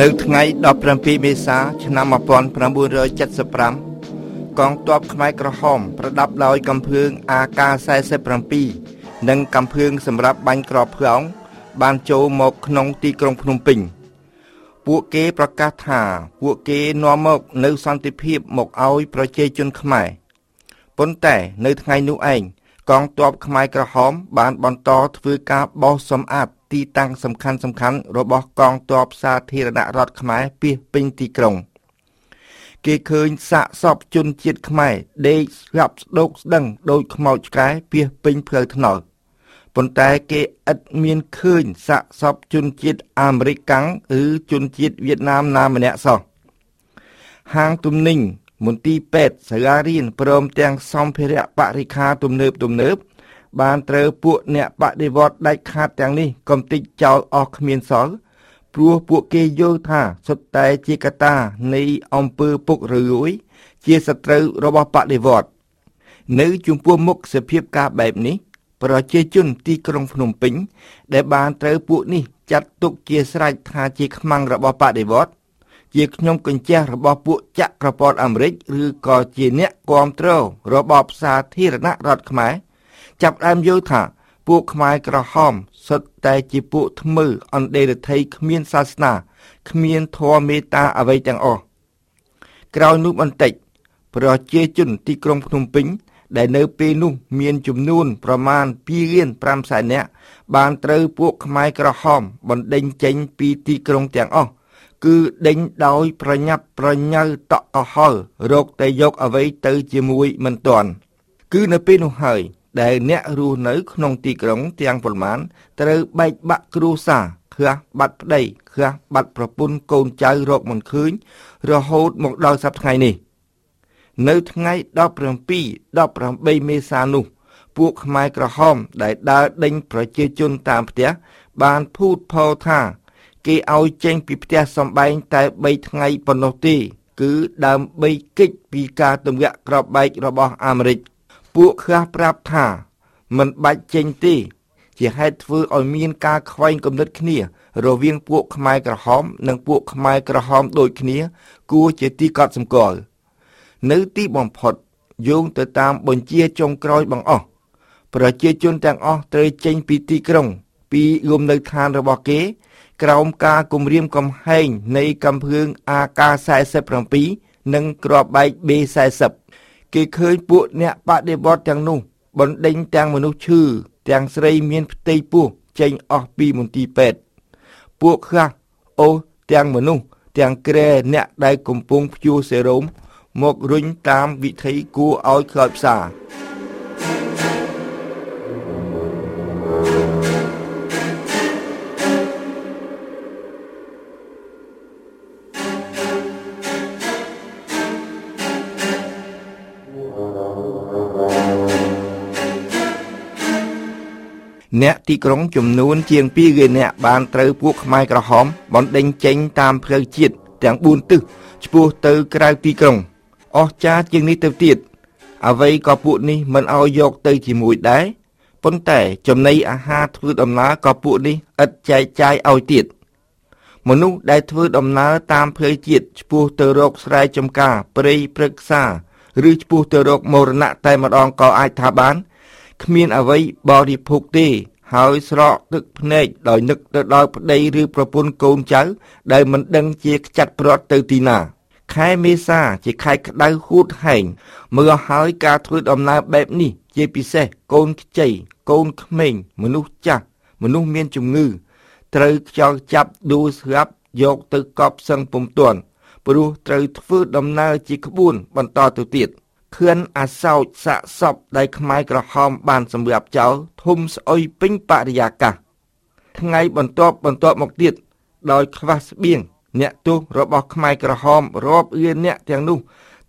នៅថ្ងៃ17មេសាឆ្នាំ1975កងទ័ពខ្មែរក្រហម ប្រដាប់ដោយកំភឿង AK47 និងកំភឿងសម្រាប់បាញ់ក្របផ្គងបានចូលមកក្នុងទីក្រុងភ្នំពេញ ពួកគេប្រកាសថាពួកគេនាំមកនៅសន្តិភាពមកឲ្យប្រជាជនខ្មែរប៉ុន្តែនៅថ្ងៃនោះឯង កងទ័ពខ្មែរក្រហម បានបន្តធ្វើការបោសសម្អាតទីតាំងសំខាន់សំខាន់របស់កងទ័ពសាធារណរដ្ឋខ្មែរពាសពេញទីក្រុង គេឃើញសាកសពជនជាតិខ្មែរដេកស្រាប់ស្ដោកស្ដឹងដោយខ្មោចឆ្កែពាសពេញផ្លូវថ្នល់ប៉ុន្តែគេឥតមានឃើញសាកសពជនជាតិអាមេរិកកាំងឬជនជាតិវៀតណាមណាម្នាក់សោះហាងទំនិញ មន្ទីរពេទ្យសាលារៀនព្រមទាំងសម្ភារៈបរិខាទំនើបទំនើបបានត្រូវពួកអ្នកបដិវត្តដាច់ខាតទាំងនេះកំតិចចោលអស់គ្មានសល់ព្រោះពួកគេយល់ថាសុទ្ធតែជាកត្តានៃអង្គើពុករលួយ ជាសត្រូវរបស់បដិវត្តនៅចំពោះមុខសភាពការបែបនេះ ប្រជាជនទីក្រុងភ្នំពេញ ដែលបានត្រូវពួកនេះចាត់ទុកជាស្រេចថាជាខ្មាំងរបស់បដិវត្ត ជាខ្ញុំកញ្ចះរបស់ពួកចក្រពតអាមេរិកឬក៏ជាអ្នកគ្រប់គ្រងរបបសាធារណរដ្ឋខ្មែរចាប់ដើមយល់ថាពួកខ្មែរក្រហមសុទ្ធតែជាពួកថ្មើរអន្តេរថ័យគ្មានសាសនាគ្មានធម៌មេត្តាអ្វីទាំងអស់ក្រោយនោះបន្តិចប្រជាជនទីក្រុងភ្នំពេញដែលនៅពេលនោះមានចំនួនប្រមាណ2លាន5សែននាក់បានត្រូវពួកខ្មែរក្រហមបណ្ដេញចេញពីទីក្រុងទាំងអស់ គឺដេញដោយប្រញាប់ប្រញើតក់កុហលរកតែយកអ្វីទៅជាមួយមិនទាន់គឺនៅពេលនោះហើយដែលអ្នករស់នៅក្នុងទីក្រុងទាំងប៉ុន្មានត្រូវបែកបាក់គ្រួសារខ្លះបាត់ប្តីខ្លះបាត់ប្រពន្ធកូនចៅរកមិនឃើញ រហូតមកដល់សប្តាហ៍ថ្ងៃនេះ នៅថ្ងៃ17 18មេសានោះ ពួកខ្មែរក្រហមដែលដើរដេញប្រជាជនតាមផ្ទះបានភូតផលថា គេឲ្យចេញពីផ្ទះសំបែងតែ3ថ្ងៃប៉ុណ្ណោះទេ គឺដើម្បីគេចពីការទម្លាក់ក្របបែករបស់អាមេរិកពួកខ្លះប្រាប់ថាមិនបាច់ចេញទេ ជាហេតុធ្វើឲ្យមានការខ្វែងគំនិតគ្នា រវាងពួកខ្មែរក្រហម និងពួកខ្មែរក្រហមដូចគ្នា គួរជាទីកត់សម្គាល់នៅទីបំផុតយោងទៅតាមបញ្ជាចុងក្រោយបង្អស់ប្រជាជនទាំងអស់ត្រូវចេញពីទីក្រុង ពីលំនៅឋានរបស់គេ ក្រោមការគំរាមកំហែងនៃកំភឿង AK47 និងគ្រាប់បែក B40 គេឃើញពួកអ្នកបដិវត្តទាំងនោះ បណ្ដេញទាំងមនុស្សឈឺទាំងស្រីមានផ្ទៃពោះចេញអស់ពីមន្ទីរពេទ្យពួកខ្លះអូសទាំងមនុស្សទាំងក្រែអ្នកដែលកំពុងភ្ជួរសេរ៉ូមមករុញតាមវិធីគួរឲ្យខ្លោចផ្សា អ្នកទីក្រុងចំនួនជាង2លាននាក់បានត្រូវពួកខ្មែរក្រហមបណ្ដេញចេញតាមផ្លូវជាតិទាំង4ទិសឆ្ពោះទៅក្រៅទីក្រុងអស់ចាជាងនេះទៅទៀតអ្វីក៏ពួកនេះមិនឲ្យយកទៅជាមួយដែរប៉ុន្តែចំណីអាហារធ្វើដំណើរក៏ពួកនេះឥតចែកចាយឲ្យទៀតមនុស្សដែលធ្វើដំណើរតាមផ្លូវជាតិឆ្ពោះទៅរកស្រែចម្ការព្រៃព្រឹក្សា ឬឆ្ពោះទៅរកមរណៈតែម្ដងក៏អាចថាបាន គ្មានអ្វីបរិភោគទេ ហើយស្រក់ទឹកភ្នែកដោយនឹកទៅដល់ប្តីឬប្រពន្ធកូនចៅ ដែលមិនដឹងជាខ្ចាត់ប្រត់ទៅទីណាខែមេសាជាខែក្តៅហួតហែងមើលហើយការធ្វើដំណើរបែបនេះ ជាពិសេសកូនខ្ចីកូនក្មេងមនុស្សចាស់មនុស្សមានជំងឺ ត្រូវខ្យល់ចាប់ដួលស្រាប់យកទៅកប់សឹងពុំទាន់ព្រោះត្រូវធ្វើដំណើរជាក្បួនបន្តទៅទៀត ខឿនអាសោចសាកសពដែលខ្មែរក្រហមបានសម្រាប់ចោលធំស្អុយពេញបរិយាកាសថ្ងៃបន្ទាប់បន្ទាប់មកទៀតដោយខ្វះស្បៀងអ្នកទោសរបស់ខ្មែរក្រហមរាប់លានអ្នកទាំងនោះ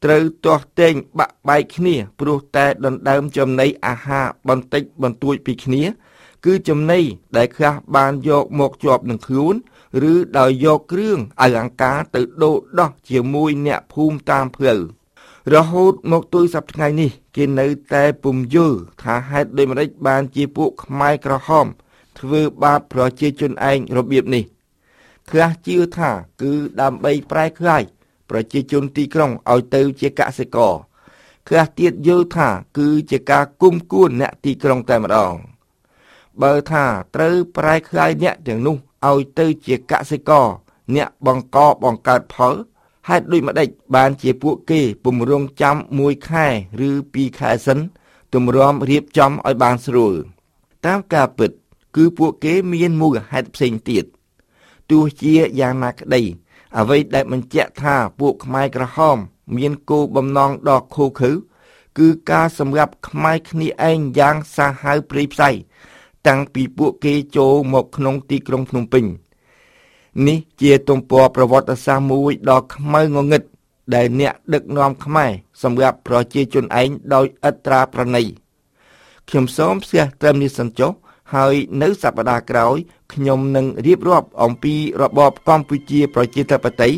ត្រូវទាស់ទែងបាក់បែកគ្នាព្រោះតែដណ្ដើមចំណីអាហារបន្តិចបន្តួចពីគ្នា គឺចំណីដែលខ្លះបានយកមកជាប់នឹងខ្លួនឬដោយយកគ្រឿងឲ្យអង្ការទៅដូរដោះជាមួយអ្នកភូមិតាមផ្លូវ រហូតមកទល់សប្តាហ៍នេះ គេនៅតែពុំយល់ថាហេតុដូចម្តេចបានជាពួកខ្មែរក្រហម ធ្វើបាបប្រជាជនឯងរបៀបនេះខ្លះជឿថាគឺដើម្បីប្រែក្លាយប្រជាជនទីក្រុងឲ្យទៅជាកសិករខ្លះទៀតយល់ថាគឺជាការគុំគួនអ្នកទីក្រុងតែម្ដងបើថាត្រូវប្រែក្លាយអ្នកទាំងនោះឲ្យទៅជាកសិករអ្នកបង្កបង្កើតផល ហេតុដូចម្ដេចបានជាពួកគេពំរងចាំមួយខែឬពីរខែសិនទម្រាំរៀបចំឲ្យបានស្រួលតាមការពិត គឺពួកគេមានមូលហេតុផ្សេងទៀតទោះជាយ៉ាងណាក្តី អ្វីដែលបញ្ជាក់ថាពួកខ្មែរក្រហម មានគោលបំណងដ៏ខូខើគឺការសម្រាប់ខ្មែរគ្នាឯងយ៉ាងសាហាវព្រៃផ្សៃតាំងពីពួកគេចូលមកក្នុងទីក្រុងភ្នំពេញ នេះជាទំព័រប្រវត្តិសាស្ត្រមួយដ៏ខ្មៅងងឹតដែលអ្នកដឹកនាំខ្មែរសម្រាប់ប្រជាជនឯងដោយឥត្រាប្រណីខ្ញុំសូមផ្ទះត្រឹមនេះសិនចុះហើយនៅសប្តាហ៍ក្រោយខ្ញុំនឹងរៀបរាប់អំពីរបបកម្ពុជាប្រជាធិបតេយ្យ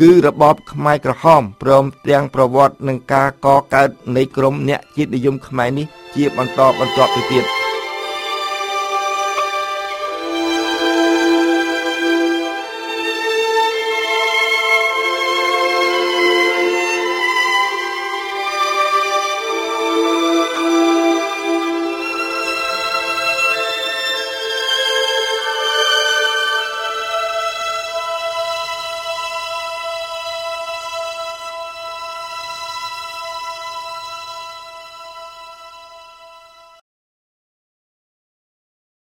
គឺរបបខ្មែរក្រហមព្រមទាំងប្រវត្តិនឹងការកកើតនៃក្រមអ្នកជាតិនិយមខ្មែរនេះជាបន្តបន្ទាប់ទៅទៀត។